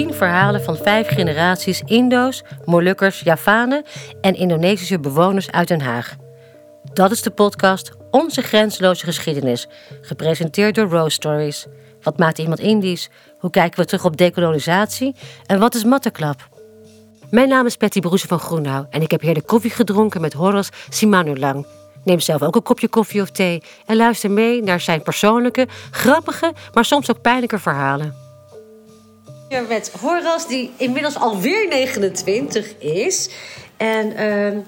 10 verhalen van vijf generaties Indo's, Molukkers, Javanen en Indonesische bewoners uit Den Haag. Dat is de podcast Onze Grenzeloze Geschiedenis, gepresenteerd door Rose Stories. Wat maakt iemand Indisch? Hoe kijken we terug op dekolonisatie? En wat is matteklap? Mijn naam is Patty Broese van Groenau en ik heb heerlijk koffie gedronken met Horace Simanulang. Neem zelf ook een kopje koffie of thee en luister mee naar zijn persoonlijke, grappige, maar soms ook pijnlijke verhalen. Hier met Horace, die inmiddels alweer 29 is. En ehm,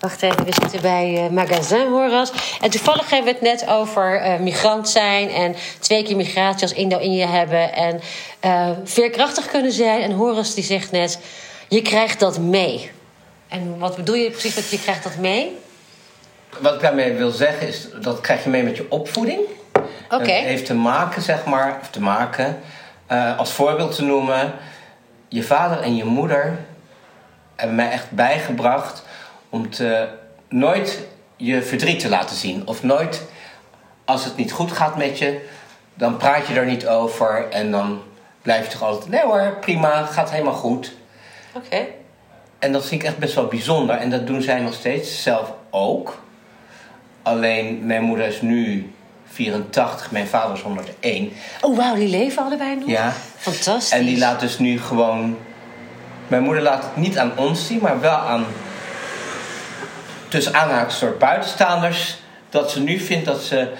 wacht even, we zitten bij eh, Magazin Horace. En toevallig hebben we het net over eh, migrant zijn en twee keer migratie als Indo-Indië hebben en eh, veerkrachtig kunnen zijn. En Horace die zegt net, je krijgt dat mee. En wat bedoel je precies dat je krijgt dat mee? Wat ik daarmee wil zeggen is, dat krijg je mee met je opvoeding. Oké. Heeft te maken, zeg maar, of te maken, eh, als voorbeeld te noemen. Je vader en je moeder hebben mij echt bijgebracht om te, nooit je verdriet te laten zien. Of nooit, als het niet goed gaat met je, dan praat je er niet over. En dan blijf je toch altijd, nee hoor, prima, gaat helemaal goed. Oké. En dat vind ik echt best wel bijzonder. En dat doen zij nog steeds, zelf ook. Alleen mijn moeder is nu 84, mijn vader is 101. Oh wauw, die leven allebei nog? Ja. Fantastisch. En die laat dus nu gewoon. Mijn moeder laat het niet aan ons zien, maar wel aan. tussen aanhalingstekens soort buitenstaanders. Dat ze nu vindt dat ze.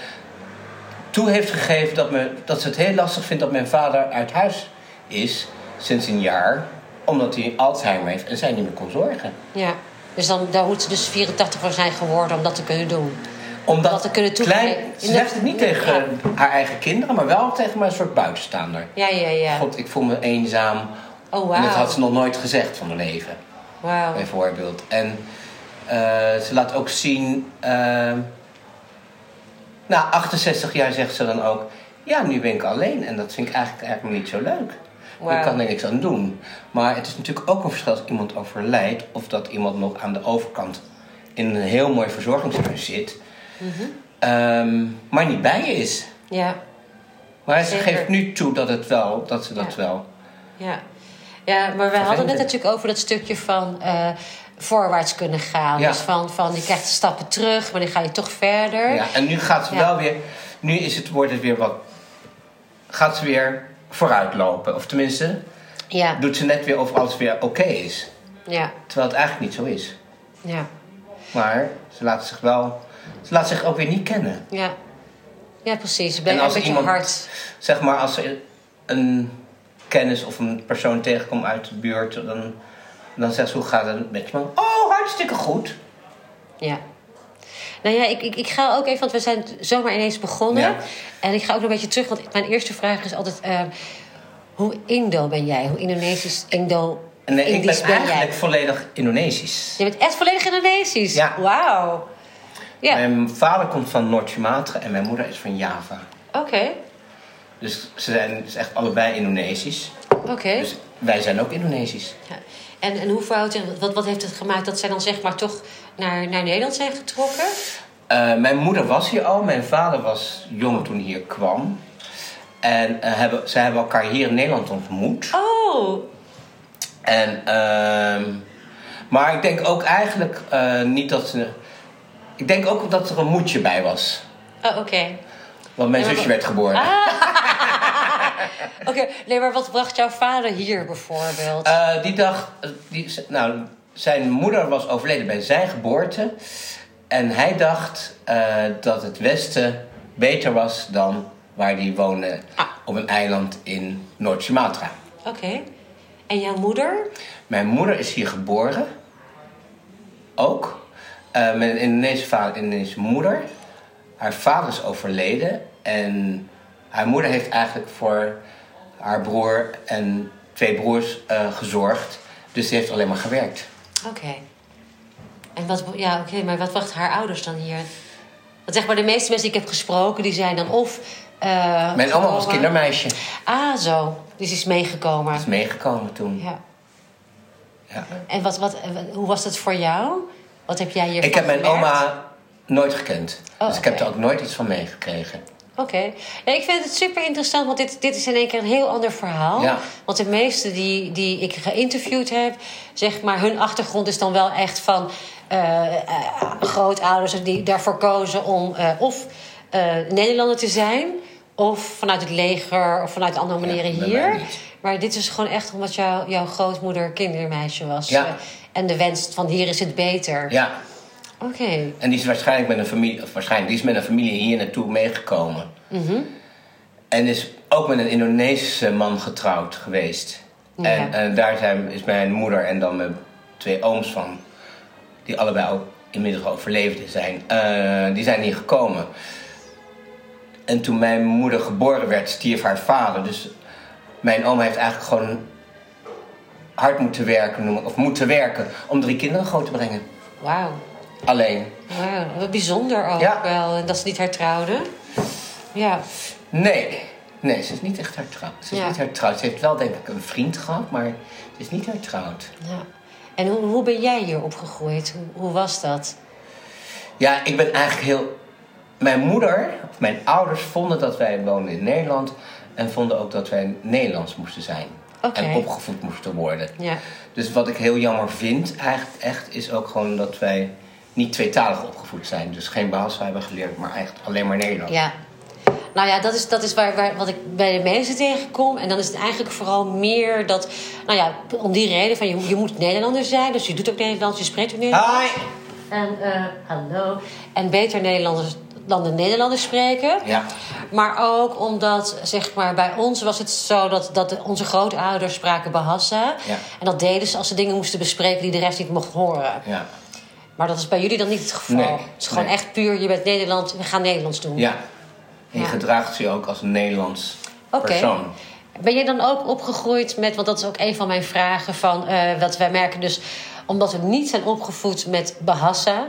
toe heeft gegeven dat, me, dat ze het heel lastig vindt dat mijn vader uit huis is. sinds een jaar. Omdat hij Alzheimer heeft en zij niet meer kon zorgen. Ja. Dus dan, daar moet ze dus 84 voor zijn geworden om dat te kunnen doen. Omdat Dat te kunnen toegeven- ze zegt het niet tegen Ja. haar eigen kinderen, maar wel tegen mijn soort buitenstaander. Ja, ja, ja. God, ik voel me eenzaam. Oh, En dat had ze nog nooit gezegd van haar leven, Wauw. bijvoorbeeld. En eh, ze laat ook zien. eh, na 68 jaar zegt ze dan ook. Ja, nu ben ik alleen en dat vind ik eigenlijk, eigenlijk niet zo leuk. Ik kan er niks aan doen. Maar het is natuurlijk ook een verschil als iemand overlijdt of dat iemand nog aan de overkant in een heel mooi verzorgingshuis zit, Mhm. ehm, maar niet bij je is. Ja, Maar ze Zeker. geeft nu toe dat, het wel, dat ze dat Ja. wel. ja. Ja, maar we hadden Vervelend. natuurlijk over dat stukje van eh, voorwaarts kunnen gaan. Ja. Dus van, van je krijgt stappen terug, maar dan ga je toch verder. Ja, en nu gaat ze Ja. wel weer. Nu is het, wordt het weer wat. Gaat ze weer vooruitlopen. Of tenminste, Ja, doet ze net weer of alles weer oké is. ja, Terwijl het eigenlijk niet zo is. ja, Maar ze laat zich wel. Ze laat zich ook weer niet kennen. ja. Ja, precies. Ben En als een beetje iemand- hard. Zeg maar, als ze een kennis of een persoon tegenkomt uit de buurt, dan, dan zegt ze: Hoe gaat het met je man? Oh, hartstikke goed. Ja. Nou ja, ik, ik, ik ga ook even, want we zijn zomaar ineens begonnen. Ja. En ik ga ook nog een beetje terug, want mijn eerste vraag is altijd... eh, hoe Indo ben jij? Hoe Indonesisch, Indo, ik ben ben eigenlijk jij? volledig Indonesisch. Je bent echt volledig Indonesisch? Ja. Wauw. Ja, Mijn vader komt van Noord-Sumatra en mijn moeder is van Java. oké. Dus ze zijn dus echt allebei Indonesisch. Oké. Dus wij zijn ook Indonesisch. Ja. En, en hoe verhoudt wat, wat heeft het gemaakt dat zij dan zeg maar toch naar, naar Nederland zijn getrokken? Eh, mijn moeder was hier al. Mijn vader was jong toen hij hier kwam. En eh, hebben, zij hebben elkaar hier in Nederland ontmoet. Oh, En, ehm, maar ik denk ook eigenlijk eh, niet dat ze... Ik denk ook dat er een moedje bij was. oh oké. Want mijn zusje wat- werd geboren. Oké, nee, maar wat bracht jouw vader hier bijvoorbeeld? Eh, die dag, eh, die, nou, zijn moeder was overleden bij zijn geboorte. En hij dacht eh, dat het Westen beter was dan waar hij woonde. Ah. Op een eiland in Noord-Sumatra. Oké. En jouw moeder? Mijn moeder is hier geboren. Ook. Eh mijn Indonesische vader en Indonesische moeder. Haar vader is overleden. En haar moeder heeft eigenlijk voor haar broer en twee broers eh, gezorgd. Dus die heeft alleen maar gewerkt. Oké. En wat, ja, oké, maar wat wacht haar ouders dan hier? Want zeg maar, de meeste mensen die ik heb gesproken, die zijn dan of. eh, Mijn oma was kindermeisje. Ah, zo. Dus die is meegekomen. is meegekomen toen. Ja. Ja. En wat, wat, hoe was dat voor jou? Wat heb jij hier Ik heb mijn oma nooit gekend. Oh, dus ik heb er ook nooit iets van meegekregen. Oké. Ja, ik vind het super interessant, want dit, dit is in één keer een heel ander verhaal. Ja. Want de meesten die, die ik geïnterviewd heb, zeg maar, hun achtergrond is dan wel echt van eh, eh, grootouders die daarvoor kozen om eh, of Nederlander te zijn, of vanuit het leger of vanuit andere manieren hier. Maar dit is gewoon echt omdat jou, jouw grootmoeder kindermeisje was. Ja. En de wens van hier is het beter. Ja, Oké. en die is waarschijnlijk met een familie, of waarschijnlijk, die is met een familie hier naartoe meegekomen. Mhm. En is ook met een Indonesische man getrouwd geweest. Ja. En, en daar zijn, is mijn moeder en dan mijn twee ooms van, die allebei ook inmiddels overleefden zijn, eh, die zijn hier gekomen. En toen mijn moeder geboren werd, stierf haar vader. Dus mijn oom heeft eigenlijk gewoon hard moeten werken, noem ik- of moeten werken, om drie kinderen groot te brengen. Wauw. Alleen. Wauw, wat bijzonder ook Ja. wel. En dat ze niet hertrouwden. Ja. Nee, nee, ze is niet echt hertrouwd. Ze is Ja. niet hertrouwd. Ze heeft wel denk ik een vriend gehad, maar ze is niet hertrouwd. ja. En hoe, hoe ben jij hier opgegroeid? Hoe, hoe was dat? Ja, ik ben eigenlijk heel... Mijn moeder, of mijn ouders, vonden dat wij woonden in Nederland... en vonden ook dat wij Nederlands moesten zijn. En opgevoed moesten worden. Ja. Dus wat ik heel jammer vind, eigenlijk echt, is ook gewoon dat wij niet tweetalig opgevoed zijn. Dus geen Bahasa hebben geleerd, maar echt alleen maar Nederlands. ja. Nou ja, dat is, dat is waar, waar, wat ik bij de mensen tegenkom. En dan is het eigenlijk vooral meer dat... Nou ja, om die reden van je, je moet Nederlander zijn. Dus je doet ook Nederlands, je spreekt ook Nederlands. Hi! En, eh, hallo. En beter Nederlanders dan de Nederlanders spreken. Ja. Maar ook omdat, zeg maar, bij ons was het zo dat, dat onze grootouders spraken Bahasa. Ja. En dat deden ze als ze dingen moesten bespreken die de rest niet mocht horen. Ja. Maar dat is bij jullie dan niet het geval. Nee, het is gewoon nee. echt puur, je bent Nederland, we gaan Nederlands doen. Ja. En je Ja. gedraagt je ook als een Nederlands persoon. Ben je dan ook opgegroeid met, want dat is ook een van mijn vragen, van eh, wat wij merken dus, omdat we niet zijn opgevoed met Bahasa,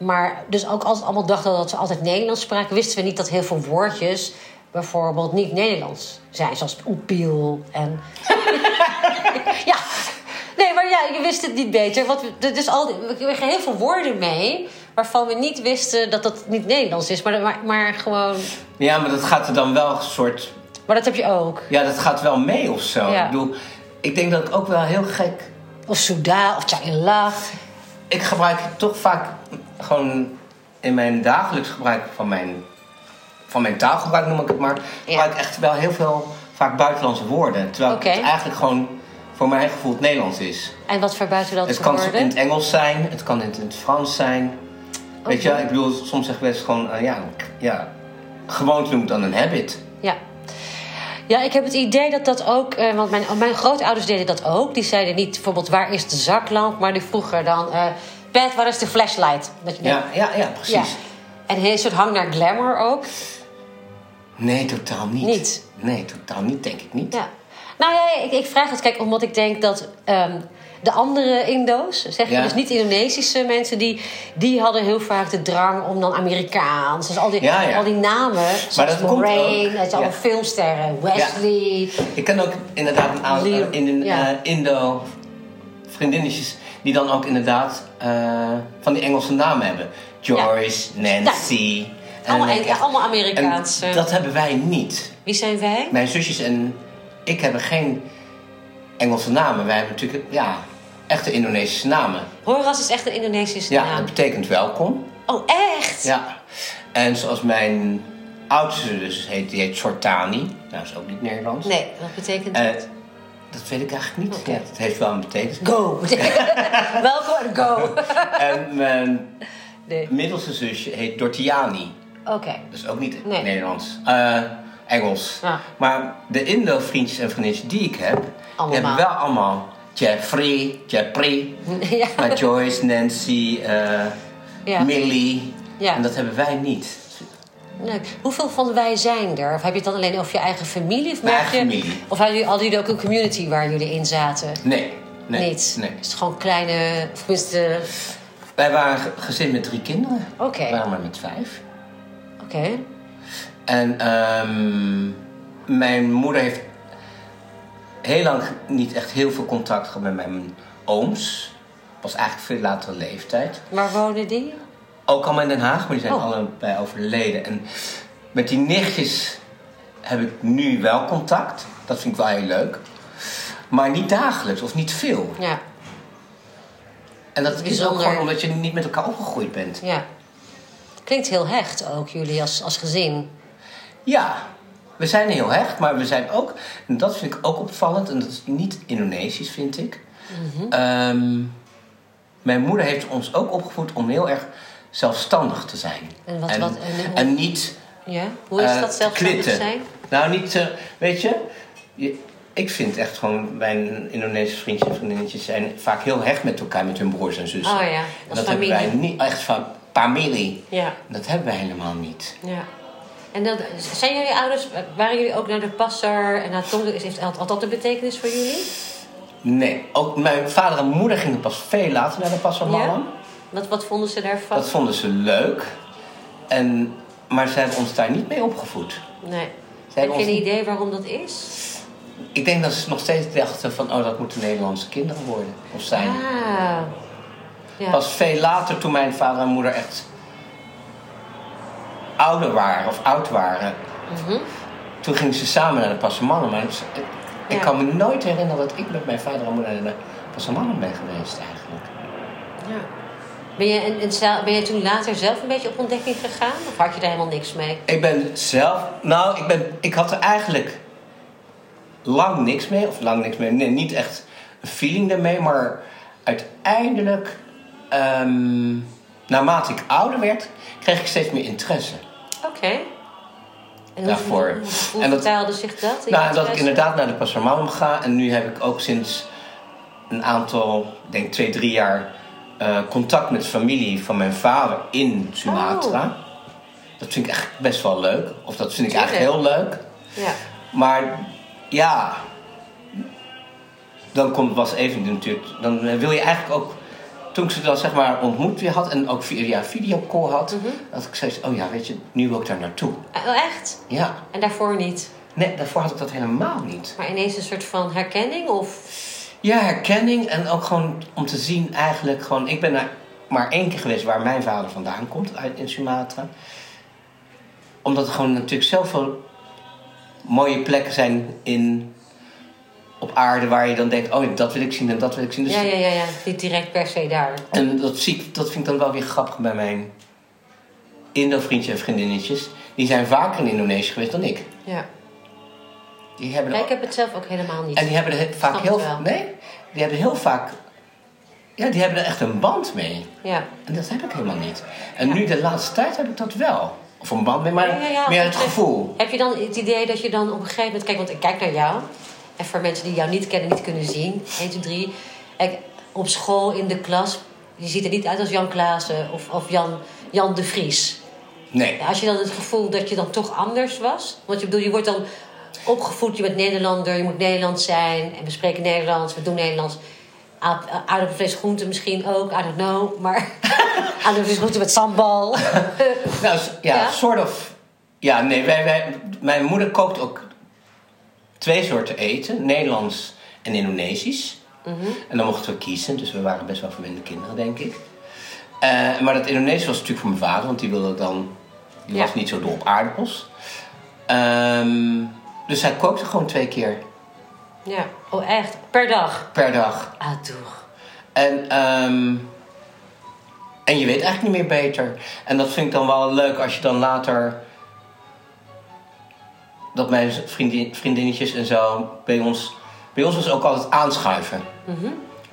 maar dus ook altijd allemaal dachten dat we altijd Nederlands spraken, wisten we niet dat heel veel woordjes bijvoorbeeld niet Nederlands zijn, zoals oepiel en. ja, nee, maar ja, je wist het niet beter. Want we, is al, we kregen heel veel woorden mee waarvan we niet wisten dat dat niet Nederlands is, maar, maar, maar gewoon. Ja, maar dat gaat er dan wel een soort... Maar dat heb je ook. Ja, dat gaat wel mee of zo. Ja. Ik bedoel, ik denk dat ik ook wel heel gek... Of Souda of Tjailach. Ik gebruik toch vaak gewoon in mijn dagelijks gebruik van mijn, van mijn taalgebruik, noem ik het maar... gebruik ik echt wel heel veel vaak buitenlandse woorden. Terwijl het eigenlijk gewoon voor mijn gevoel het Nederlands is. En wat voor buitenlandse Het kan woorden? in het Engels zijn, het kan in het, Frans zijn. Weet je, ik bedoel, soms zeg ik best gewoon, eh, ja, ja, gewoonte noemt dan een habit. Ja. Ja, ik heb het idee dat dat ook... eh, want mijn, mijn grootouders deden dat ook. Die zeiden niet bijvoorbeeld waar is de zaklamp... maar die vroegen dan... eh Pet, waar is de flashlight? Dat je Ja, ja, ja, precies. Ja. En een soort hang naar glamour ook. Nee, totaal niet. Niet? Nee, totaal niet, denk ik niet. Ja. Nou ja, ik, ik vraag het, kijk, omdat ik denk dat ehm, de andere Indo's, zeg Ja. dus niet Indonesische mensen, die, die hadden heel vaak de drang om dan Amerikaans. Dus al die, Ja, ja. al die namen, zoals dat Moraine, allemaal ja. filmsterren, Wesley. Ik ken ook inderdaad een aantal in eh, Indo vriendinnetjes die dan ook inderdaad eh, van die Engelse namen hebben. Joyce, Nancy. En Allemaal, ja, echt- allemaal en Amerikaans. eh. dat hebben wij niet. Wie zijn wij? Mijn zusjes en ik hebben geen Engelse namen. Wij hebben natuurlijk ja, echte Indonesische namen. Horas is echt een Indonesische Ja, naam. dat betekent welkom. Oh, echt? Ja. En zoals mijn oudste zus heet, die heet Sortani. Nou, dat is ook niet Nederlands. Nee, wat betekent Eh, dat? Dat weet ik eigenlijk niet. Ja, het heeft wel een betekenis. Go. Welkom go. En mijn Nee. middelste zusje heet Dortiani. Oké. Is ook niet Nee. Nederlands. Eh, Engels. Maar de Indo-vriendjes en vriendinnetjes die ik heb... die hebben wel allemaal Jeffrey, Jeffrey, ja. uh, Joyce, Nancy, Ja. Millie. Ja. En dat hebben wij niet. Leuk. Hoeveel van wij zijn er? Of heb je het dan alleen over je eigen familie? Of Mijn merk eigen je- familie. Of hadden jullie, hadden jullie ook een community waar jullie in zaten? Nee. nee Niet? Nee. Is het gewoon kleine... Of tenminste... Wij waren gezin met drie kinderen. Oké. We waren maar met vijf. Oké. En ehm, mijn moeder heeft heel lang niet echt heel veel contact gehad met mijn ooms. Pas eigenlijk veel latere leeftijd. Waar wonen die? Ook allemaal in Den Haag, maar die zijn Oh. allebei overleden. En met die nichtjes heb ik nu wel contact. Dat vind ik wel heel leuk. Maar niet dagelijks of niet veel. Ja, En dat is ook gewoon omdat je niet met elkaar opgegroeid bent. ja. Klinkt heel hecht ook, jullie als, als gezin. Ja, we zijn heel hecht, maar we zijn ook, en dat vind ik ook opvallend, en dat is niet Indonesisch, vind ik. Mhm. Ehm, mijn moeder heeft ons ook opgevoed om heel erg zelfstandig te zijn. En wat- en, wat- en hoe- en niet Ja, hoe is eh, dat te zelfstandig klitten. zijn? Nou, niet, eh, weet je, je- ik vind echt gewoon, mijn Indonesische vriendjes en vriendinnetjes zijn vaak heel hecht met elkaar, met hun broers en zussen. Oh ja, En dat hebben familie. wij niet echt van familie. Ja, Dat hebben wij helemaal niet. ja. En dan, zijn jullie ouders, waren jullie ook naar de passer en naar Tong? Heeft had, dat een betekenis voor jullie? Nee, ook mijn vader en moeder gingen pas veel later naar de Passamallam. Wat, wat vonden ze daarvan? Dat vonden ze leuk. En, maar ze hebben ons daar niet mee opgevoed. Nee. Zij Heb je ons een idee waarom dat is? Ik denk dat ze nog steeds dachten van... oh, dat moeten Nederlandse kinderen worden. Of zijn. Ah. Ja. Pas veel later, toen mijn vader en moeder echt... ouder waren of oud waren... Mhm. toen gingen ze samen naar de Passamallam. Maar ik, ik Ja. kan me nooit herinneren dat ik met mijn vader en moeder... naar de Passamallam ben geweest eigenlijk. Ja. Ben je, en, ben je toen later zelf een beetje op ontdekking gegaan? Of had je daar helemaal niks mee? Ik ben zelf... Nou, ik, ben, ik had er eigenlijk lang niks mee. Of lang niks mee. Nee, niet echt een feeling daarmee. Maar uiteindelijk... ehm, naarmate ik ouder werd... kreeg ik steeds meer interesse. Oké. En hoe, Daarvoor. hoe, hoe En dat- vertaalde zich dat? in Nou, dat ik inderdaad naar de Passamallam ga. En nu heb ik ook sinds een aantal, ik denk twee, drie jaar... eh, contact met familie van mijn vader in Sumatra. Oh. Dat vind ik echt best wel leuk. Of dat vind ik eigenlijk heel leuk. Ja. Maar ja, dan komt was even natuurlijk. Dan eh, wil je eigenlijk ook. Toen ik ze dan zeg maar ontmoet weer had en ook via videocall had, Mhm. dat ik zei: Oh ja, weet je, nu wil ik daar naartoe. Oh, echt? Ja, En daarvoor niet? nee, daarvoor had ik dat helemaal niet. Maar ineens een soort van herkenning? Of... Ja, herkenning en ook gewoon om te zien eigenlijk gewoon. Ik ben daar maar één keer geweest waar mijn vader vandaan komt, uit in Sumatra. Omdat er gewoon natuurlijk zoveel mooie plekken zijn in, op aarde waar je dan denkt: oh, dat wil ik zien en dat wil ik zien. Dus Ja, ja, ja, ja. Niet direct per se daar. En dat, zie ik, dat vind ik dan wel weer grappig bij mijn Indo-vriendjes en vriendinnetjes. Die zijn vaker in Indonesië geweest dan ik. Ja. Die hebben Ja, ik heb het zelf ook helemaal niet. en die hebben er vaak heel. Nee, die hebben heel vaak. Ja, die hebben er echt een band mee. Ja. En dat heb ik helemaal niet. En Ja. nu de laatste tijd heb ik dat wel. Of een band mee, maar Ja, meer het gevoel. Heb je dan het idee dat je dan op een gegeven moment... Kijk, want ik kijk naar jou. En voor mensen die jou niet kennen, niet kunnen zien. 1, 2, 3. Kijk, op school, in de klas... Je ziet er niet uit als Jan Klaassen of, of Jan, Jan de Vries. Nee. Als je dan het gevoel dat je dan toch anders was... Want je, bedoel, je wordt dan opgevoed, je bent Nederlander... je moet Nederlands zijn en we spreken Nederlands, we doen Nederlands... Aard- Aardappelvlees, groenten misschien ook, I don't know. Maar aardappelvlees, met sambal. Nou, ja, Ja? sort of. Ja, nee, wij, wij, mijn moeder kookt ook twee soorten eten: Nederlands en Indonesisch. Mhm. En dan mochten we kiezen, dus we waren best wel verwende kinderen, denk ik. Eh, maar dat Indonesisch was natuurlijk voor mijn vader, want die wilde dan. Die Ja. was niet zo dol op aardappels. Ehm, dus hij kookte gewoon twee keer ja, oh echt? Per dag? per dag. Ah, toch. En, ehm, en je weet eigenlijk niet meer beter. En dat vind ik dan wel leuk als je dan later. Dat mijn vriendin, vriendinnetjes en zo bij ons. Bij ons was ook altijd aanschuiven.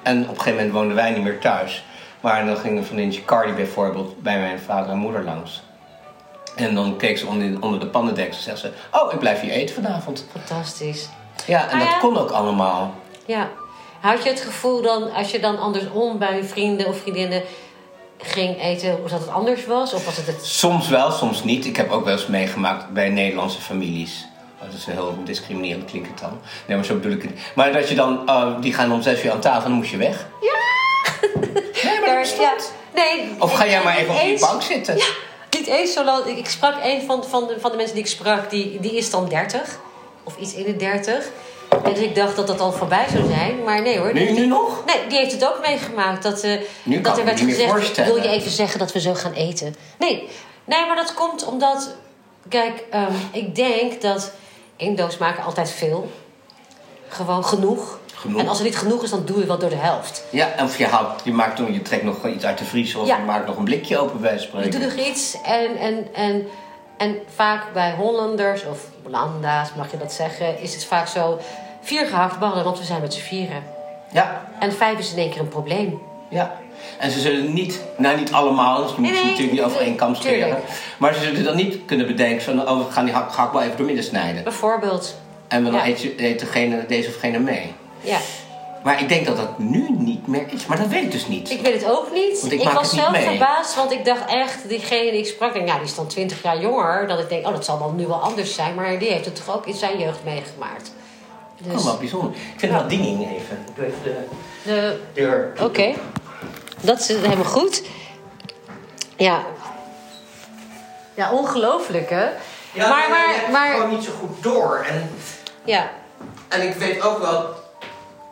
En op een gegeven moment woonden wij niet meer thuis. Maar dan ging een vriendinnetje Cardi bijvoorbeeld bij mijn vader en moeder langs. En dan keek ze onder, onder de pannendek en zegt ze: Oh, ik blijf hier eten vanavond. Fantastisch. Ja, en Ah, dat ja. kon ook allemaal. Ja. Had je het gevoel dan, als je dan andersom bij vrienden of vriendinnen ging eten, of dat het anders was? Of was het het... Soms wel, soms niet. Ik heb ook wel eens meegemaakt bij Nederlandse families. Oh, dat is heel discriminerend, klinkt het dan. Nee, maar zo bedoel ik het. Maar dat je dan, oh, die gaan om zes uur aan tafel en dan moet je weg. Nee, maar dat bestaat. nee, Of ga jij maar even op die bank zitten? Ja, niet eens zo lang. Ik sprak een van, van, de, van de mensen die ik sprak, die, die is dan 30. Of iets in de 30. En dus ik dacht dat dat al voorbij zou zijn. Maar nee hoor. Nu, die, nu nog? Nee, die heeft het ook meegemaakt. Dat, Nu kan dat er werd gezegd, wil je even zeggen dat we zo gaan eten? Nee, nee maar dat komt omdat Kijk, ehm, ik denk dat Indo's maken altijd veel. Gewoon genoeg. Genoeg. En als er niet genoeg is, dan doe je wat door de helft. Ja, of je, haalt, je, maakt, je trekt nog iets uit de vriezer of Ja. je maakt nog een blikje open bij van Je spreken. doet nog iets en, en, en, en vaak bij Hollanders of Holanda's, mag je dat zeggen, is het vaak zo vier gehaktballen, want we zijn met z'n vieren. Ja, En vijf is in één keer een probleem. ja. En ze zullen niet, nou niet allemaal, dus je moet nee, natuurlijk niet over één kam scheren. Maar ze zullen dan niet kunnen bedenken van, oh we gaan die hak, gehaktbal even door midden snijden. Bijvoorbeeld. En dan Ja. eet degene, deze of gene mee. Ja, Maar ik denk dat dat nu niet meer is. Maar dat weet ik dus niet. ik weet het ook niet. Want ik ik maak was het niet zelf mee. verbaasd, want ik dacht echt, diegene die ik sprak, denk, ja, die is dan 20 jaar jonger. Dat ik denk, oh, dat zal dan nu wel anders zijn. Maar die heeft het toch ook in zijn jeugd meegemaakt. Dus, Oh, wat bijzonder. Ik vind het wel dinging even. Ik doe even de de, deur. Oké, dat is helemaal goed. Ja. Ja, ongelooflijk hè? Ja, maar, maar, maar, maar, gewoon niet zo goed door. En, ja. en ik weet ook wel...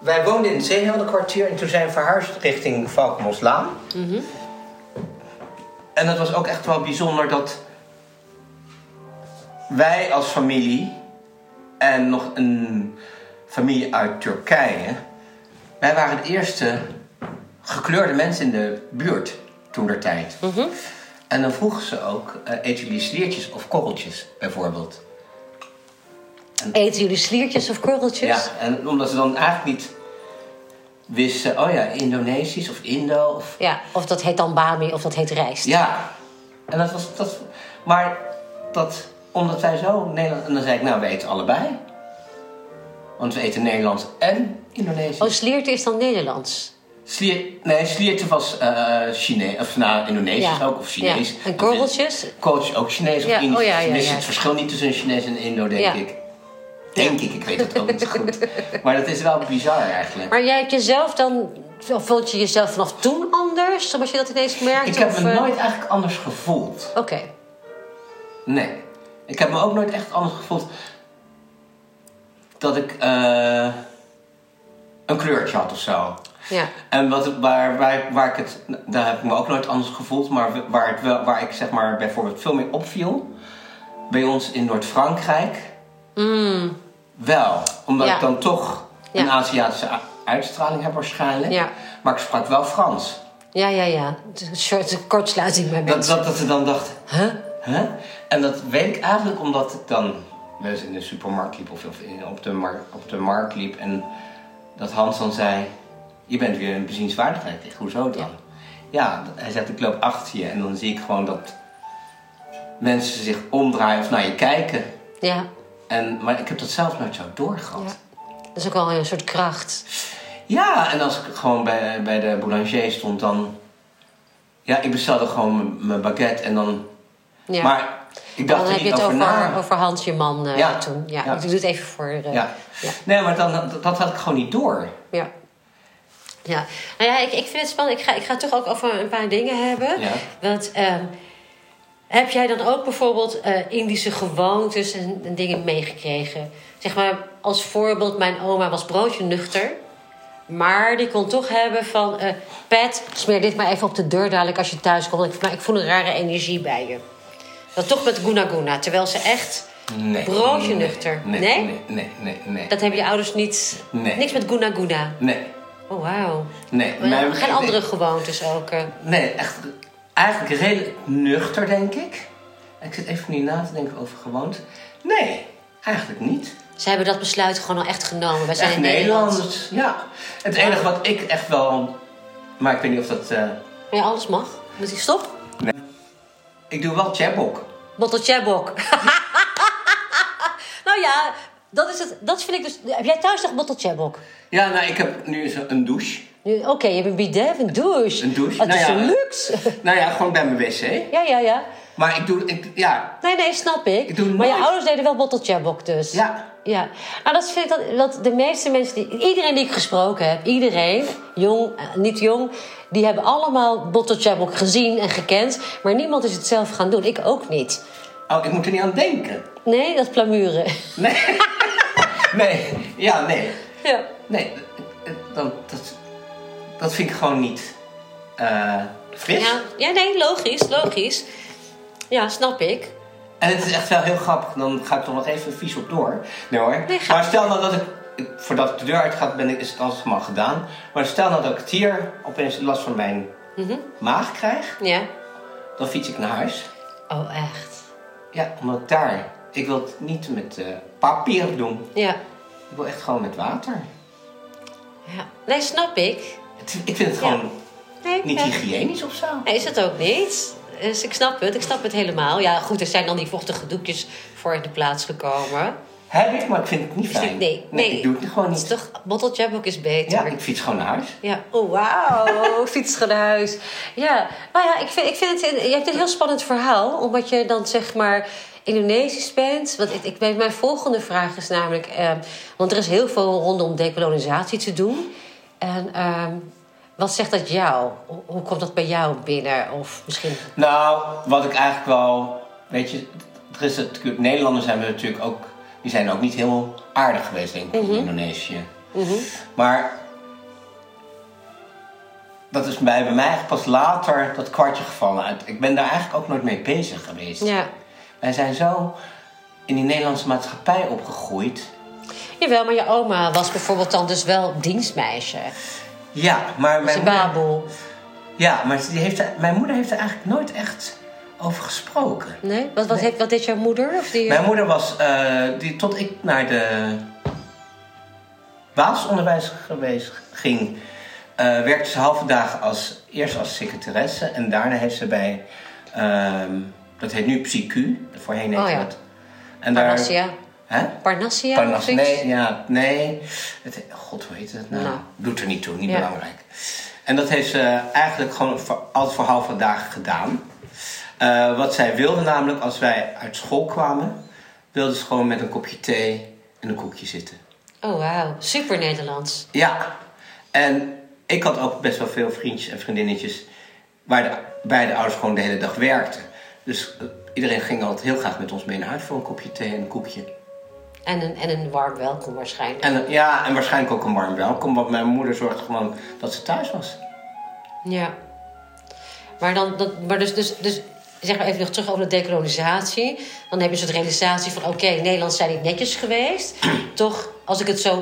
Wij woonden in het Zeeheldenkwartier en toen zijn we verhuisd richting Valkmoslaan. Mhm. En het was ook echt wel bijzonder dat wij als familie en nog een familie uit Turkije, wij waren de eerste gekleurde mensen in de buurt toen der tijd. Mhm. En dan vroegen ze ook, eh eten jullie sliertjes of korreltjes bijvoorbeeld? Eten jullie sliertjes of korreltjes? Ja, en omdat ze dan eigenlijk niet wisten, oh ja, Indonesisch of Indo of Ja, of dat heet dan bami of dat heet rijst. Ja, en dat was. Dat, maar dat, omdat wij zo Nederland. En dan zei ik, nou, we eten allebei. Want we eten Nederlands en Indonesisch. Oh, slierte is dan Nederlands. Slier, nee, Sliertje was eh Chinees, of nou, Indonesisch Ja. ook, of Chinees. Ja. En korreltjes? Ook Chinees of Ja, Indisch. oh ja, ja, ja. het verschil niet tussen Chinees en Indo, denk ik. Denk ik, ik weet het ook niet goed. Maar dat is wel bizar eigenlijk. Maar jij hebt jezelf dan... Vond je jezelf vanaf toen anders? Zoals je dat ineens merkte? Ik heb of, me eh, nooit eigenlijk anders gevoeld. Oké. Nee. Ik heb me ook nooit echt anders gevoeld dat ik eh, een kleurtje had of zo. Ja. En wat, waar, waar, waar ik het, daar heb ik me ook nooit anders gevoeld, maar waar, het wel, waar ik zeg maar bijvoorbeeld veel meer opviel, bij ons in Noord-Frankrijk, Mm, wel. Omdat Ja. ik dan toch een. Aziatische uitstraling heb waarschijnlijk. Maar ik sprak wel Frans. ja, ja, ja. Een soort kortsluiting bij Dat, mensen. dat, dat ze dan dachten, Huh? Huh? En dat weet ik eigenlijk omdat ik dan wel eens in de supermarkt liep of, of in- op, de mar- op de markt liep en dat Hans dan zei: Je bent weer een bezienswaardigheid. Hoezo dan? Ja. hij zegt: Ik loop achter je en dan zie ik gewoon dat mensen zich omdraaien of naar je kijken. Ja. En, maar ik heb dat zelf nooit zo doorgehad. Ja. Dat is ook al een soort kracht. Ja, en als ik gewoon bij, bij de boulanger stond, dan. Ja, ik bestelde gewoon mijn- baguette en dan. Ja. Maar ik dacht dan er heb je niet het over, over, na. over Hans, je man, eh, Ja. toen. Ja, Ja. ik doe het even voor... eh, Ja. Nee, maar dan, dat, dat had ik gewoon niet door. Ja. Ja, nou ja, ik, ik vind het spannend. Ik ga, ik ga het toch ook over een paar dingen hebben. Ja. Want ehm, heb jij dan ook bijvoorbeeld eh, Indische gewoontes en, en dingen meegekregen? Zeg maar, als voorbeeld, mijn oma was broodje nuchter. Maar die kon toch hebben van... eh Pet, smeer dit maar even op de deur dadelijk als je thuis komt. Ik, maar ik voel een rare energie bij je. Dat toch met guna guna. Terwijl ze echt... Nee. Broodje nee, nuchter. Nee? Nee? Nee, nee, nee, nee. Dat hebben je ouders niet... Nee. Niks met guna guna. Nee, Oh, wauw. nee. Maar Maar- geen andere gewoontes ook. eh. Nee, echt eigenlijk redelijk nuchter, denk ik. Ik zit even niet na te denken over gewoonte. Nee, eigenlijk niet. Ze hebben dat besluit gewoon al echt genomen. Wij zijn Echt in Nederland. Ja. Het enige wat ik echt wel... Maar ik weet niet of dat... eh, Ja, alles mag. Moet hij stop? ik doe wel chabok. Botteltjebok. nou ja, dat, is het, dat vind ik dus... Heb jij thuis nog botteltjebok? Ja, nou, ik heb nu een douche. Oké, je hebt een bidet, een douche. Een douche? Nou is ja. een luxe. Nou ja, gewoon bij mijn wc. ja, ja, ja. Maar ik doe... Ik, ja, Nee, nee, snap ik. Ik doe maar je ouders deden wel botteltjebok dus. ja. Ja, nou dat vind ik dat, dat de meeste mensen, die, iedereen die ik gesproken heb, iedereen, jong, eh, niet jong, die hebben allemaal Bottle gezien en gekend, maar niemand is het zelf gaan doen. Ik ook niet. Oh, ik moet er niet aan denken. Nee, dat plamuren. Nee. nee. Ja, nee. Ja. Nee, eh, dan, dat, dat vind ik gewoon niet eh, fris. Ja, ja, nee, logisch, logisch. Ja, snap ik. En het is echt wel heel grappig. Dan ga ik toch nog even vies op door. Nee hoor. Nee, maar stel nou dat ik, voordat ik de deur uitga, ben ik, is het allemaal gedaan. Maar stel nou dat ik hier opeens last van mijn Mhm. maag krijg. Ja. Dan fiets ik naar huis. Oh, echt? Ja, omdat ik daar... Ik wil het niet met eh, papier doen. Ja. Ik wil echt gewoon met water. Ja. Nee, snap ik. Het- ik vind het gewoon Nee, niet hygiënisch of zo. Nee, is het ook niet. Dus ik snap het. Ik snap het helemaal. Ja, goed, er zijn dan die vochtige doekjes voor in de plaats gekomen. Heb ik, maar ik vind het niet fijn. nee, nee. ik doe het gewoon Het is niet. toch, ook is beter. Ja, ik fiets gewoon naar huis. Ja, oh wauw, fiets naar huis. Ja, nou ja, ik vind, ik vind het, je hebt een heel spannend verhaal, omdat je dan zeg maar Indonesisch bent. Want ik, ik weet, mijn volgende vraag is namelijk, eh, want er is heel veel rondom dekolonisatie te doen. En ehm, wat zegt dat jou? Hoe, komt dat bij jou binnen? Of misschien, Nou, wat ik eigenlijk wel... Weet je, er is het, Nederlanders zijn we natuurlijk ook... Die zijn ook niet heel aardig geweest, denk ik, in Indonesië. Maar... Dat is bij, bij mij eigenlijk pas later dat kwartje gevallen. Ik ben daar eigenlijk ook nooit mee bezig geweest. ja. Wij zijn zo in die Nederlandse maatschappij opgegroeid. Jawel, maar je oma was bijvoorbeeld dan dus wel dienstmeisje. Ja, maar mijn Ze moeder, ja, maar die heeft, mijn moeder heeft er eigenlijk nooit echt over gesproken. Nee? Wat, wat, Heeft, wat deed jouw moeder? Of die, Mijn moeder was, eh, die, tot ik naar de basisonderwijs geweest ging, eh, werkte ze halve dagen als, eerst als secretaresse en daarna heeft ze bij, ehm, dat heet nu PsyQ, voorheen heette Oh ja. dat. En Parnassia. Hè? Parnassia? Parnas, of zoiets? nee, ja, nee. Het, God, hoe heet het nou? Nou. Doet er niet toe, niet Ja. belangrijk. En dat heeft ze eigenlijk gewoon voor, altijd voor halve dagen gedaan. Eh, wat zij wilde namelijk, als wij uit school kwamen, wilde ze gewoon met een kopje thee en een koekje zitten. Oh, wauw. Super Nederlands. Ja, en ik had ook best wel veel vriendjes en vriendinnetjes waar de beide ouders gewoon de hele dag werkten. Dus eh, iedereen ging altijd heel graag met ons mee naar huis voor een kopje thee en een koekje. En een, en een warm welkom waarschijnlijk. En, eh, ja, en waarschijnlijk ook een warm welkom, want mijn moeder zorgde gewoon dat ze thuis was. Ja. Maar, dan, dat, maar dus, dus, dus zeg maar even nog terug over de dekolonisatie. Dan heb je een soort realisatie van... oké, Nederland zijn niet netjes geweest. Toch, als ik het zo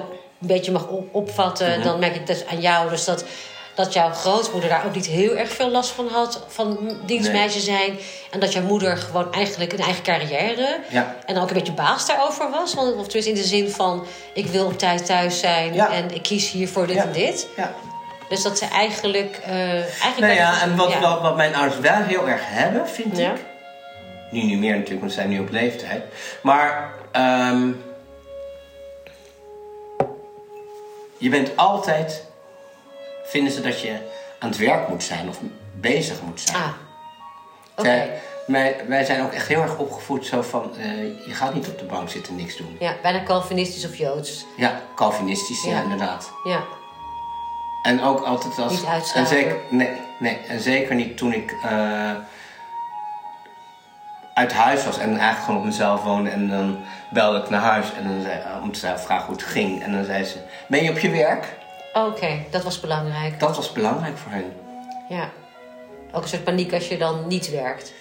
een beetje mag op- opvatten... dan merk ik dus aan jou dus dat, dat jouw grootmoeder daar ook niet heel erg veel last van had... van dienstmeisje zijn. En dat jouw moeder gewoon eigenlijk een eigen carrière... Ja. en ook een beetje baas daarover was. Want, of tenminste in de zin van... ik wil op tijd thuis zijn Ja. en ik kies hier voor dit Ja. en dit. Ja. Dus dat ze eigenlijk... eh eigenlijk Nou ja, en wat, wat, wat mijn ouders wel heel erg hebben, vind ik. Nu niet meer natuurlijk, want ze zijn nu op leeftijd. Maar ehm, je bent altijd, vinden ze dat je aan het werk moet zijn of bezig moet zijn. Ah, oké. Wij, wij zijn ook echt heel erg opgevoed zo van, eh, je gaat niet op de bank zitten en niks doen. Ja, bijna Calvinistisch of Joods. Ja, Calvinistisch, ja, Ja. inderdaad. Ja, En ook altijd als. Niet en zeker, nee, nee, en zeker niet toen ik eh, uit huis was en eigenlijk gewoon op mezelf woonde. En dan belde ik naar huis en dan zei, om te vragen hoe het ging. En dan zei ze: Ben je op je werk? Oké, dat was belangrijk. Dat was belangrijk voor hen. Ja. Ook een soort paniek als je dan niet werkt.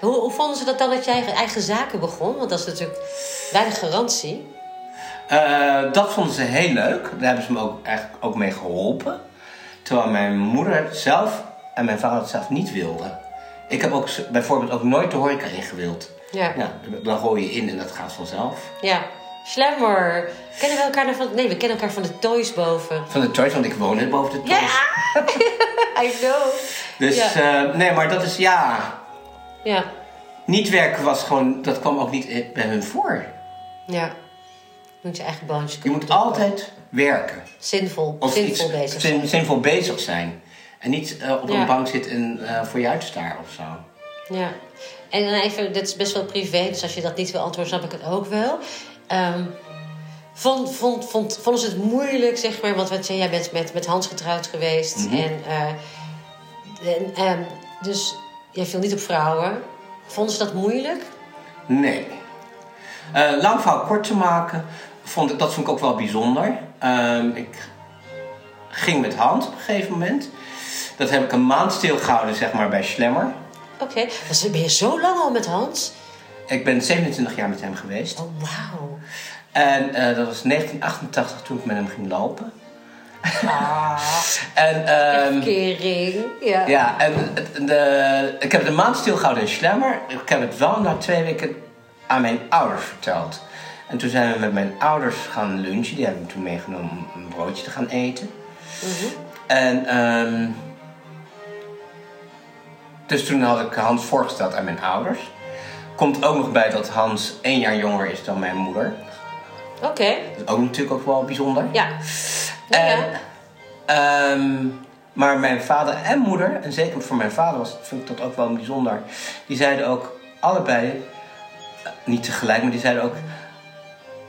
Hoe, hoe vonden ze dat dan dat jij eigen zaken begon? Want dat is natuurlijk weinig garantie. Eh, dat vonden ze heel leuk. Daar hebben ze me ook, eigenlijk ook mee geholpen. Terwijl mijn moeder het zelf en mijn vader het zelf niet wilden. Ik heb ook bijvoorbeeld ook nooit de horeca in gewild. Ja. Ja, dan gooi je in en dat gaat vanzelf. Ja. Slammer. Kennen we elkaar nou van... Nee, we kennen elkaar van de toys boven. Van de toys, want ik woon net boven de toys. Ja! I know. Dus Ja. eh, nee, maar dat is ja. Ja. Niet werken was gewoon, dat kwam ook niet eh, bij hun voor. Ja. Je moet je eigen boontjes Je moet doen. altijd werken. Zinvol. Of zinvol bezig zin- zijn. zinvol bezig zijn. En niet eh, op Ja. een bank zitten en eh, voor je uitstaren of zo. Ja. En dan even, dit is best wel privé, dus als je dat niet wil antwoorden, snap ik het ook wel. Ehm, vond, vond, vond, vonden ze het moeilijk, zeg maar, want wat, zei, jij bent met, met Hans getrouwd geweest. Mhm. En, eh, en ehm, dus jij viel niet op vrouwen. Vonden ze dat moeilijk? Nee. Eh, lang verhaal kort te maken, vond ik, dat vond ik ook wel bijzonder. Ehm, ik ging met Hans op een gegeven moment. Dat heb ik een maand stilgehouden, zeg maar, bij Schlemmer. Oké. Dus ben je zo lang al met Hans? Ik ben 27 jaar met hem geweest. Oh, wauw. En eh, dat was 1988 toen ik met hem ging lopen. Ah, En, kering. Ja. ja, en de, ik heb het een maand stilgehouden in Slammer. Ik heb het wel na twee weken aan mijn ouders verteld. En toen zijn we met mijn ouders gaan lunchen. Die hebben me toen meegenomen om een broodje te gaan eten. En ehm, dus toen had ik Hans voorgesteld aan mijn ouders. Komt ook nog bij dat Hans één jaar jonger is dan mijn moeder. Oké. Dat is ook natuurlijk ook wel bijzonder. Ja. En, ja. ehm, maar mijn vader en moeder, en zeker voor mijn vader was, vind ik dat ook wel bijzonder. Die zeiden ook allebei, eh, niet tegelijk, maar die zeiden ook: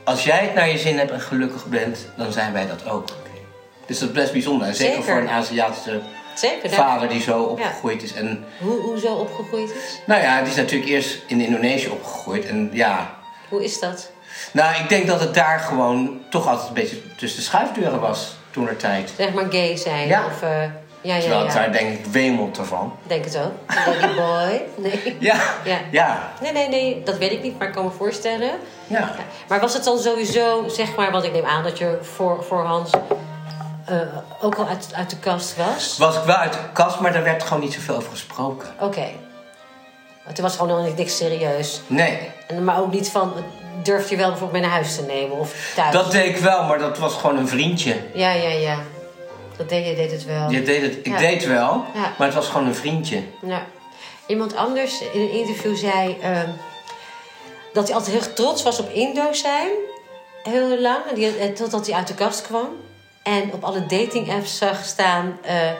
Als jij het naar je zin hebt en gelukkig bent, dan zijn wij dat ook. Dus dat is best bijzonder. En zeker, Zeker. voor een Aziatische Zeker. vader die zo opgegroeid is. En Hoe, hoe zo opgegroeid is? nou ja, die is natuurlijk eerst in Indonesië opgegroeid. En ja, Hoe is dat? nou, ik denk dat het daar gewoon toch altijd een beetje tussen de schuifdeuren was toen er tijd. Zeg maar gay zijn. Ja. Of, eh, ja, ja, Terwijl het daar denk ik wemelt ervan. Denk het ook. Lady boy. Nee. Ja, Ja. ja, Nee, nee, nee. Dat weet ik niet, maar ik kan me voorstellen. ja. Maar was het dan sowieso, zeg maar, want ik neem aan dat je voor, voor Eh, ook al uit, uit de kast was? Was ik wel uit de kast, maar daar werd gewoon niet zoveel over gesproken. Oké. Want Toen was gewoon nog niks serieus. Nee, En, maar ook niet van, durf je wel bijvoorbeeld mee naar huis te nemen of thuis? dat deed ik wel, maar dat was gewoon een vriendje. Ja, ja, ja. Dat deed je, deed het wel. Je deed het, ik Ja. deed wel, Ja. maar het was gewoon een vriendje. Ja. Iemand anders in een interview zei ehm, dat hij altijd heel trots was op Indo zijn. Heel lang. En die, eh, totdat hij uit de kast kwam. En op alle dating apps zag staan: eh,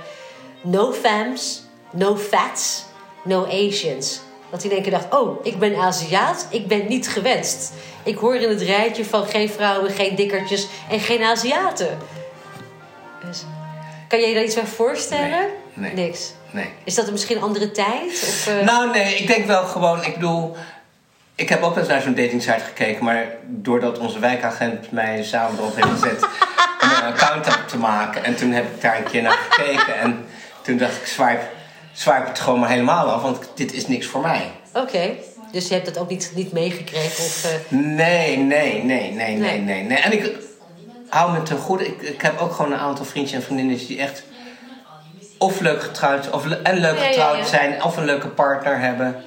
no fams, no fats, no Asians. Dat hij in één keer dacht: oh, ik ben Aziat, ik ben niet gewenst. Ik hoor in het rijtje van geen vrouwen, geen dikkertjes en geen Aziaten. Dus, kan je daar iets bij voorstellen? Nee, nee. Niks. Nee. Is dat misschien een andere tijd? Of, eh, Nou, nee, ik denk wel gewoon, ik bedoel... Ik heb ook wel eens naar zo'n datingsite gekeken, maar doordat onze wijkagent mij samen erop heeft gezet account te- te maken. En toen heb ik daar een keer naar gekeken en toen dacht ik, swipe, swipe het gewoon maar helemaal af, want dit is niks voor mij. Oké, dus je hebt dat ook niet, niet meegekregen? Of, eh, Nee, nee, nee, nee, nee, Nee. nee. En ik hou me ten goede. Ik, ik heb ook gewoon een aantal vriendjes en vriendinnen die echt of leuk getrouwd of en leuk Ja, ja, getrouwd ja. zijn of een leuke partner hebben.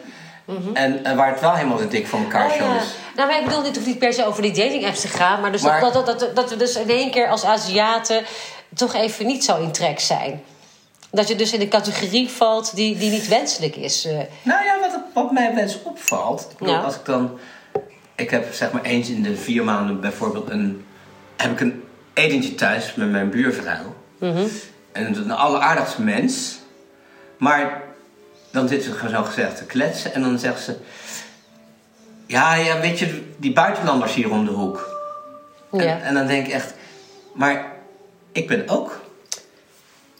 En, en waar het wel helemaal te dik voor elkaar oh, zo ja. is. Nou, maar ik bedoel, het hoeft niet per se over die dating apps te gaan. Maar, dus Maar- Dat, dat, dat, dat we dus in één keer als Aziaten toch even niet zo in trek zijn. Dat je dus in de categorie valt die, die niet wenselijk is. eh. Nou ja, wat, wat mij wel eens opvalt. Ik bedoel, Ja. als ik dan. Ik heb zeg maar eens in de vier maanden bijvoorbeeld een. Heb ik een etentje thuis met mijn buurvrouw. Mhm. En is een alleraardigste mens. Maar dan zit ze zo gezegd te kletsen. En dan zegt ze... Ja, ja, weet je, die buitenlanders hier om de hoek. ja. En, en dan denk ik echt... Maar ik ben ook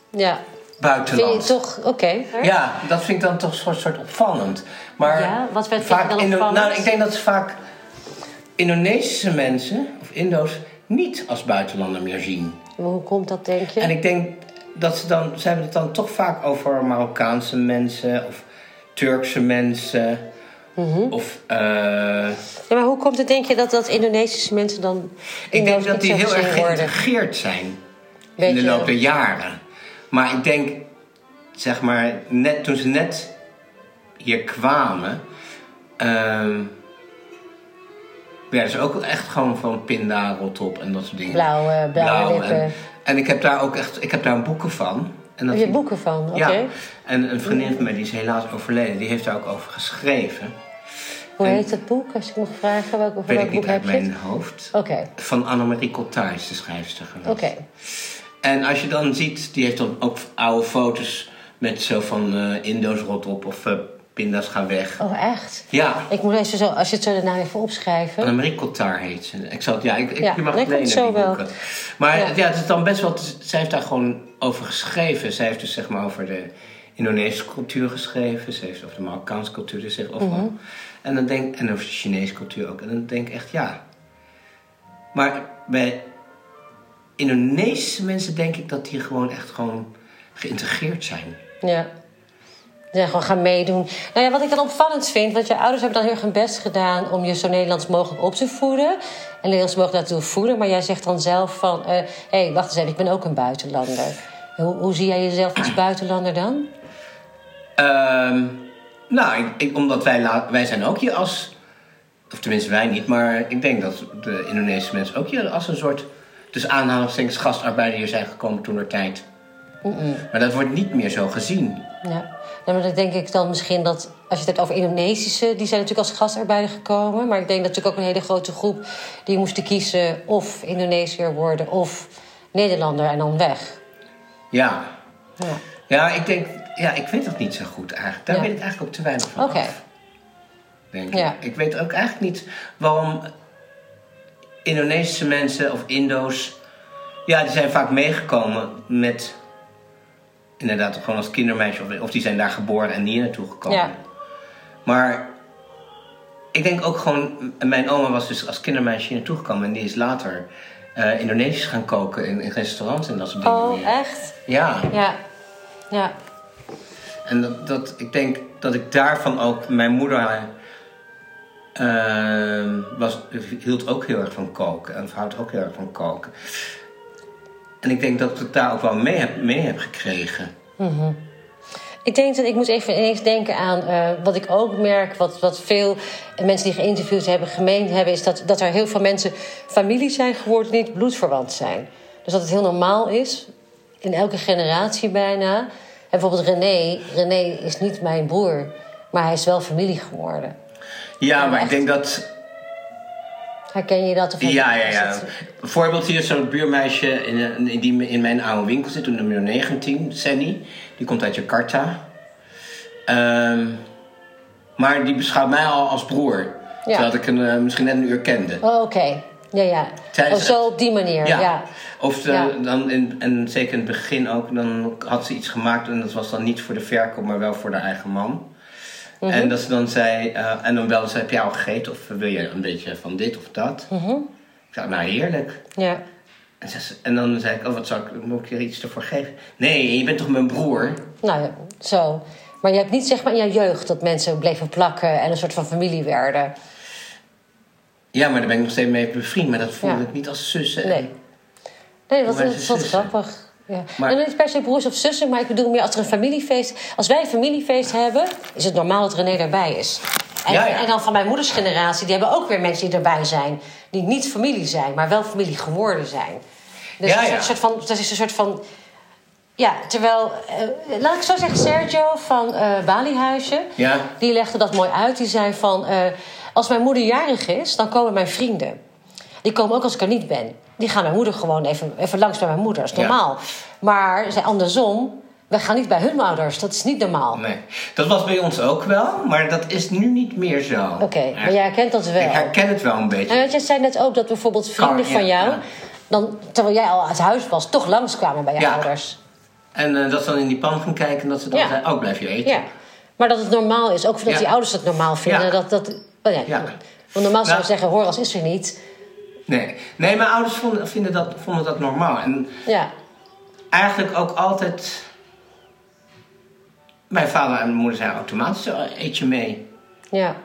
ja. Buitenlands. toch, oké. Ja, dat vind ik dan toch een soort, soort opvallend. Maar Ja, wat je vaak dan Indo- opvallend? Nou, ik denk dat ze vaak Indonesische mensen, of Indo's, niet als buitenlander meer zien. Maar hoe komt dat, denk je? En ik denk dat ze dan, ze hebben het dan toch vaak over Marokkaanse mensen of Turkse mensen. Mhm. Of, eh, Ja, maar hoe komt het, denk je, dat, dat Indonesische mensen dan... ik denk dat die heel erg geïntegreerd zijn in de loop der jaren. Maar ik denk, zeg maar, net, toen ze net hier kwamen, ehm werden ze ook echt gewoon van pinda, rotop en dat soort dingen. Blauwe, blauwe Blauw lippen. En, en ik heb daar ook echt, ik heb daar boeken van. En dat Heb je boeken van? Oké. Ja, en een vriendin van mij, die is helaas overleden, die heeft daar ook over geschreven. Hoe En- heet dat boek, als ik mag vragen? Welk, Weet welk ik niet boek uit heb je? mijn het? hoofd. Oké, Van Annemarie Cottage, de schrijfster geweest. oké. En als je dan ziet, die heeft dan ook oude foto's met zo van eh Indo's rot op of eh, pinda's gaan weg. Oh, echt? Ja, Ik moet even zo, als je het zo daarna even opschrijven. Annemarie Cotard heet ze. Ik zal het, ja, ik, ik, Ja, je mag het lenen, zo die wel. boeken. Maar Ja. ja. het is dan best wel, zij heeft daar gewoon over geschreven. Zij heeft dus zeg maar over de Indonesische cultuur geschreven. Ze heeft over de Marokkaanse cultuur, dus overal. Mhm. En dan denk en over de Chinese cultuur ook. En dan denk ik echt, ja. Maar bij Indonesische mensen denk ik dat die gewoon echt gewoon geïntegreerd zijn. Ja. Zijn gewoon gaan meedoen. Nou ja, wat ik dan opvallend vind, want je ouders hebben dan heel erg hun best gedaan om je zo Nederlands mogelijk op te voeden. En Nederlands mogelijk naartoe voeden. Maar jij zegt dan zelf van, hé, hey, wacht eens even, ik ben ook een buitenlander. Hoe, hoe zie jij jezelf als buitenlander dan? Ehm, nou, ik, omdat wij, wij zijn ook hier als... Of tenminste wij niet, maar ik denk dat de Indonesische mensen ook hier als een soort... Dus aanhalingstekens gastarbeider hier zijn gekomen toen er tijd. Maar dat wordt niet meer zo gezien. Ja, nou, maar dan denk ik dan misschien dat, als je het hebt over Indonesische, die zijn natuurlijk als gastarbeider gekomen. Maar ik denk natuurlijk ook een hele grote groep die moesten kiezen of Indonesiër worden of Nederlander en dan weg. Ja. Ja. Ja, ik denk... Ja, ik weet dat niet zo goed eigenlijk. Daar Ja. weet ik eigenlijk ook te weinig van Oké. af. Denk ik. Ja. Ik weet ook eigenlijk niet waarom Indonesische mensen of Indo's... Ja, die zijn vaak meegekomen met... Inderdaad, gewoon als kindermeisje. Of, of die zijn daar geboren en hier naartoe gekomen. Ja. Maar ik denk ook gewoon... Mijn oma was dus als kindermeisje hier naartoe gekomen. En die is later eh, Indonesisch gaan koken in, in restaurants en dat soort dingen Oh, echt? Ja. Ja. Ja. En dat, dat, ik denk dat ik daarvan ook... Mijn moeder ehm, was, hield ook heel erg van koken. En houdt ook heel erg van koken. En ik denk dat ik daar ook wel mee heb, mee heb gekregen. Ik denk dat ik moet even ineens denken aan eh, wat ik ook merk, wat, wat veel mensen die geïnterviewd hebben gemeen hebben, is dat, dat er heel veel mensen familie zijn geworden die niet bloedverwant zijn. Dus dat het heel normaal is, in elke generatie bijna. En bijvoorbeeld René, René is niet mijn broer, maar hij is wel familie geworden. Ja, maar echt? ik denk dat... Herken je dat? Of Ja, ja, ja. dat- Bijvoorbeeld hier is zo'n buurmeisje in, in, die in mijn oude winkel zit, nummer 19, Senny. Die komt uit Jakarta. Ehm, maar die beschouwt mij al als broer. Ja. Terwijl ik hem eh, misschien net een uur kende. Oh, oké. Ja, ja. Tijdens- Oh, zo op die manier, ja. Of de- Ja. dan in, en zeker in het begin ook, dan had ze iets gemaakt en dat was dan niet voor de verkoop, maar wel voor de eigen man. Mhm. En dat ze dan zei, eh, en dan belde ze, heb jij al gegeten of wil je een beetje van dit of dat? Mhm. Ik zei, nou heerlijk. Ja. En, ze- en dan zei ik, oh wat zou ik, moet ik er iets ervoor geven? Nee, je bent toch mijn broer? Nou ja, zo. Maar je hebt niet zeg maar in je jeugd dat mensen bleven plakken en een soort van familie werden. Ja, maar daar ben ik nog steeds mee bevriend, maar dat voelde Ja. ik niet als zussen. Nee. Nee, dat is wat grappig. Ja. Maar- En niet per se broers of zussen, maar ik bedoel meer als er een familiefeest... Als wij een familiefeest hebben, is het normaal dat René erbij is. En, Ja, ja. en dan van mijn moeders generatie, die hebben ook weer mensen die erbij zijn. Die niet familie zijn, maar wel familie geworden zijn. Dus Ja, het is een soort van... Dat is een soort van ja, terwijl, eh, laat ik zo zeggen, Sergio van eh Balihuisje, Ja. die legde dat mooi uit. Die zei van, eh, als mijn moeder jarig is, dan komen mijn vrienden. Die komen ook als ik er niet ben. Die gaan mijn moeder gewoon even, even langs bij mijn moeder. Dat is Ja. normaal. Maar zei andersom, we gaan niet bij hun ouders. Dat is niet normaal. Nee, dat was bij ons ook wel, maar dat is nu niet meer zo. Oké, maar jij herkent dat wel. Ik herken het wel een beetje. En je, jij zei net ook dat bijvoorbeeld vrienden ja, van jou... ja. Dan, terwijl jij al uit huis was, toch langskwamen bij je Ja. ouders. En eh, dat ze dan in die pan gaan kijken en dat ze dan Ja. zeggen, oh blijf je eten. Ja, maar dat het normaal is. Ook dat die ouders het normaal vinden. Ja. Dat, dat, oh. Want normaal zou je Nou. zeggen, hoor, is er niet. Nee. nee, mijn ouders vonden, vinden dat, vonden dat normaal. En Ja, eigenlijk ook altijd... Mijn vader en mijn moeder zeiden automatisch, eet je mee. ja.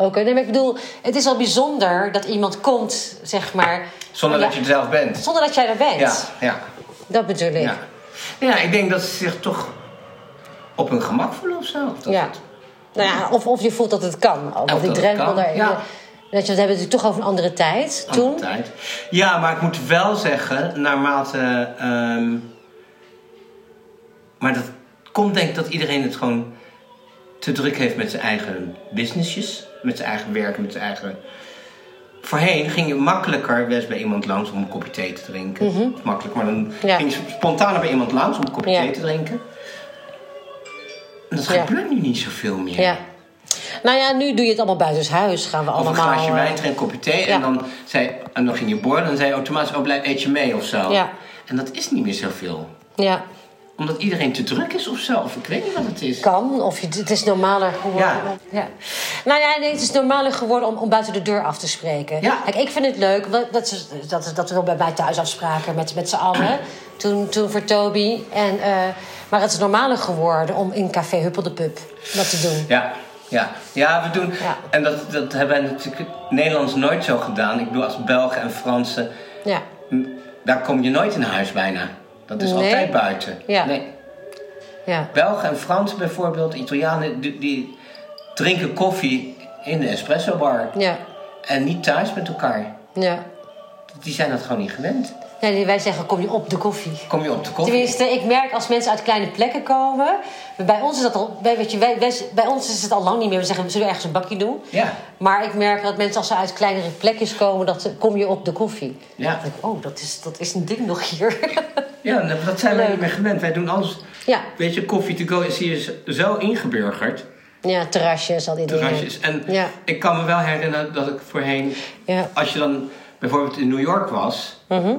Oké, nee, maar ik bedoel, het is al bijzonder dat iemand komt, zeg maar... Zonder ja, dat je er zelf bent. Zonder dat jij er bent. Ja, ja, Dat bedoel ik. ja. Ja, ik denk dat ze zich toch op hun gemak voelen of zo. Of dat Ja. het- Nou ja, of, of je voelt dat het kan. Of, Of die drempel daar. ja. Dat je, we hebben het natuurlijk toch over een andere tijd Andere toen. tijd. Ja, maar ik moet wel zeggen, naarmate. ehm, maar dat komt denk ik dat iedereen het gewoon te druk heeft met zijn eigen businessjes, met zijn eigen werk, met zijn eigen. Voorheen ging je makkelijker eens bij iemand langs om een kopje thee te drinken. Of Makkelijk, maar dan Ja. ging je spontaan bij iemand langs om een kopje Ja. thee te drinken. En dat Ja. gebeurt nu niet zoveel meer. Ja. Nou ja, nu doe je het allemaal buitenshuis. Gaan we Of allemaal... een glaasje eh, wijn, drink een kopje thee. ja. En, dan zei, en dan ging je borden en dan zei je automatisch, oh blijf eet je mee of zo. Ja. En dat is niet meer zoveel. Ja. omdat iedereen te druk is of zo. Of ik weet niet wat het is. Kan, of je, het is normaler geworden. Ja. Nou ja, nee, het is normaler geworden om, om buiten de deur af te spreken. Ja. Kijk, ik vind het leuk, dat, is- dat, dat we wel bij mij thuis afspraken met, met z'n allen. Toen, toen voor Toby. En, eh, maar het is normaler geworden om in Café Huppel de Pub dat te doen. Ja, ja. ja we doen. Ja. En dat, dat hebben wij natuurlijk Nederlands nooit zo gedaan. Ik bedoel, als Belgen en Fransen, Ja, daar kom je nooit in huis bijna. Dat is Nee. altijd buiten. Ja. Nee. ja. Belgen en Fransen bijvoorbeeld, Italianen, die, die drinken koffie in de espresso bar. Ja, En niet thuis met elkaar. ja. Die zijn dat gewoon niet gewend. Nee, wij zeggen, kom je op de koffie. Kom je op de koffie? Tenminste, ik merk als mensen uit kleine plekken komen. Bij ons is dat al. Bij, weet je, wij, wij- bij ons is het al lang niet meer. We zeggen, we zullen ergens een bakje doen. Ja. Maar ik merk dat mensen als ze uit kleinere plekjes komen, dat ze- kom je op de koffie. Ja. Dan denk ik, oh, dat is, dat is een ding nog hier. Ja, dat- zijn wij Leuk. niet meer gewend. Wij doen alles. ja. Weet je, koffie to go is hier zo ingeburgerd. ja, terrasjes, al die dingen. terrasjes. En Ja. ik kan me wel herinneren dat ik voorheen, Ja. als je dan bijvoorbeeld in New York was, Mhm.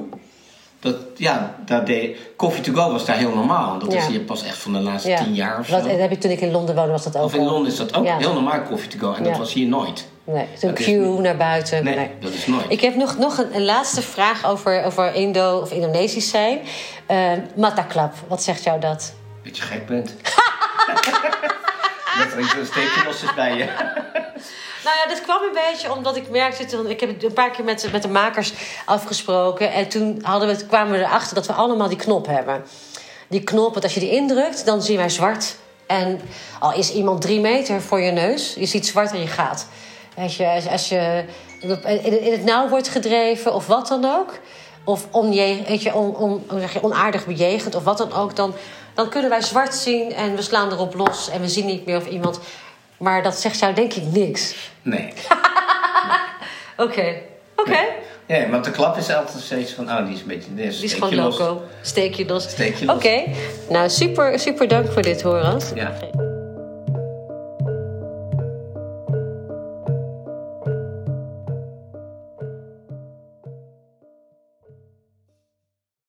Dat ja, daar deed coffee to go was daar heel normaal. Dat is hier pas echt van de laatste Ja. tien jaar of zo. Dat heb ik toen ik in Londen woonde, was dat ook of in. Londen is dat ook Ja. heel normaal coffee to go en dat was hier nooit. Nee, zo'n Dat is queue naar buiten. Nee, nee. dat is nooit. Ik heb nog, nog een, een laatste vraag over, over Indo of Indonesisch zijn. Eh Mataklap, wat zegt jou dat? Dat je gek bent. dat er een steekje los is bij je. Nou ja, dit kwam een beetje omdat ik merkte... Toen, ik heb een paar keer met, met de makers afgesproken... en toen hadden we, kwamen we erachter dat we allemaal die knop hebben. Die knop, want als je die indrukt, dan zien wij zwart. En al is iemand drie meter voor je neus, je ziet zwart en je gaat. Als je, als, je in, het nauw wordt gedreven of wat dan ook... of onje, weet je, on, on, zeg je, onaardig bejegend of wat dan ook... Dan, dan kunnen wij zwart zien en we slaan erop los... en we zien niet meer of iemand... Maar dat zegt jou denk ik niks. Nee. Oké. Oké. Nee, maar de klap is altijd steeds van, oh, die is een beetje... Die is, Die is gewoon los. loco. Steek je los. Steek je los. Oké. Nou, super, super dank voor dit, Horas. Ja.